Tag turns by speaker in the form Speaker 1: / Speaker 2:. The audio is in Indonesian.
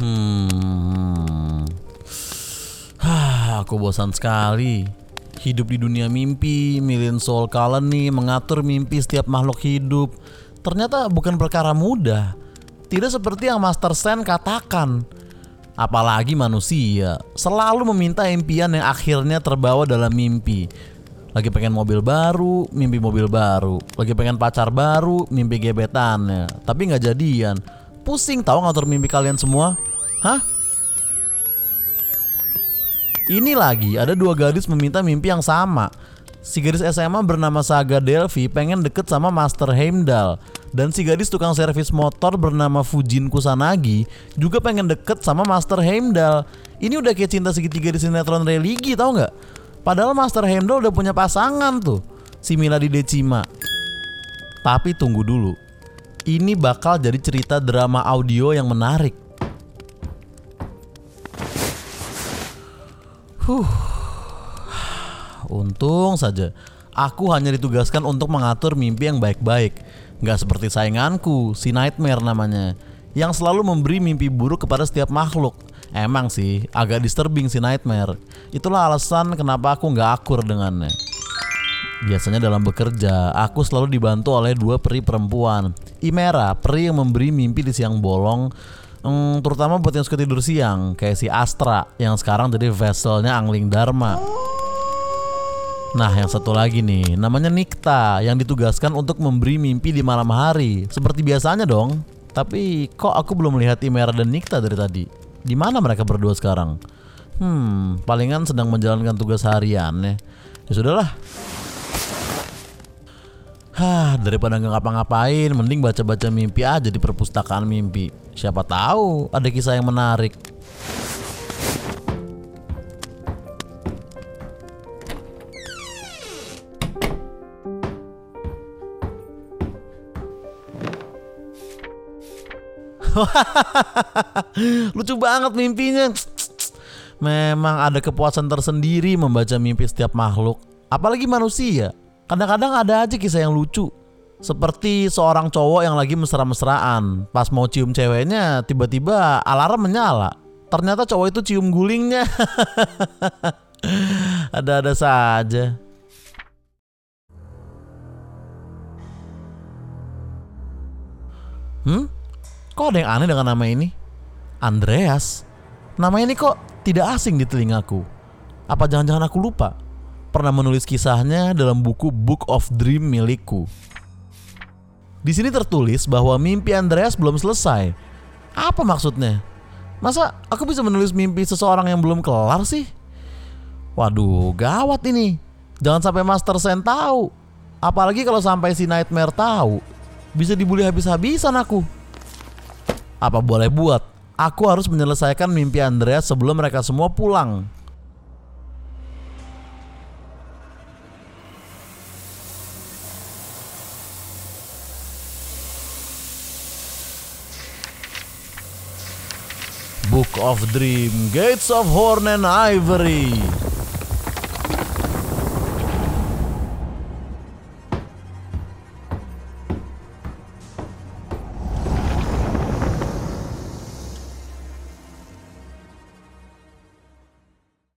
Speaker 1: Hmm. Hah, aku bosan sekali. Hidup di dunia mimpi, Million Soul Colony mengatur mimpi setiap makhluk hidup. Ternyata bukan perkara mudah. Tidak seperti yang Master Sen katakan. Apalagi manusia selalu meminta impian yang akhirnya terbawa dalam mimpi. Lagi pengen mobil baru, mimpi mobil baru. Lagi pengen pacar baru, mimpi gebetannya. Tapi nggak jadian. Pusing tahu ngatur mimpi kalian semua. Hah? Ini lagi ada dua gadis meminta mimpi yang sama. Si gadis SMA bernama Saga Delphi pengen deket sama Master Heimdall dan si gadis tukang servis motor bernama Fujin Kusanagi juga pengen deket sama Master Heimdall. Ini udah kayak cinta segitiga di sinetron religi tau nggak? Padahal Master Heimdall udah punya pasangan tuh, si Milady Decima. Tapi tunggu dulu, ini bakal jadi cerita drama audio yang menarik. Huh. Untung saja aku hanya ditugaskan untuk mengatur mimpi yang baik-baik. Nggak seperti sainganku, si Nightmare namanya, yang selalu memberi mimpi buruk kepada setiap makhluk. Emang sih, agak disturbing si Nightmare. Itulah alasan kenapa aku nggak akur dengannya. Biasanya dalam bekerja, aku selalu dibantu oleh dua peri perempuan. Imera, peri yang memberi mimpi di siang bolong, Hmm, terutama buat yang suka tidur siang kayak si Astra yang sekarang jadi vesselnya Angling Dharma. Nah, yang satu lagi nih, namanya Nikta yang ditugaskan untuk memberi mimpi di malam hari, seperti biasanya dong. Tapi kok aku belum melihat Imera dan Nikta dari tadi? Di mana mereka berdua sekarang? Hmm, palingan sedang menjalankan tugas harian ya. Ya sudahlah. Hah, daripada nggak ngapa-ngapain, mending baca-baca mimpi aja di perpustakaan mimpi. Siapa tahu ada kisah yang menarik. Lucu banget mimpinya. Memang ada kepuasan tersendiri membaca mimpi setiap makhluk, apalagi manusia. Kadang-kadang ada aja kisah yang lucu. Seperti seorang cowok yang lagi mesra-mesraan. Pas mau cium ceweknya, tiba-tiba alarm menyala. Ternyata cowok itu cium gulingnya. Ada-ada saja. Hmm? Kok ada yang aneh dengan nama ini? Andreas. Nama ini kok tidak asing di telingaku. Apa jangan-jangan aku lupa? Pernah menulis kisahnya dalam buku Book of Dream milikku. Di sini tertulis bahwa mimpi Andreas belum selesai. Apa maksudnya? Masa aku bisa menulis mimpi seseorang yang belum kelar sih? Waduh, gawat ini. Jangan sampai Master Sen tahu. Apalagi kalau sampai si Nightmare tahu. Bisa dibully habis-habisan aku. Apa boleh buat? Aku harus menyelesaikan mimpi Andreas sebelum mereka semua pulang. Book of Dream, Gates of Horn and Ivory.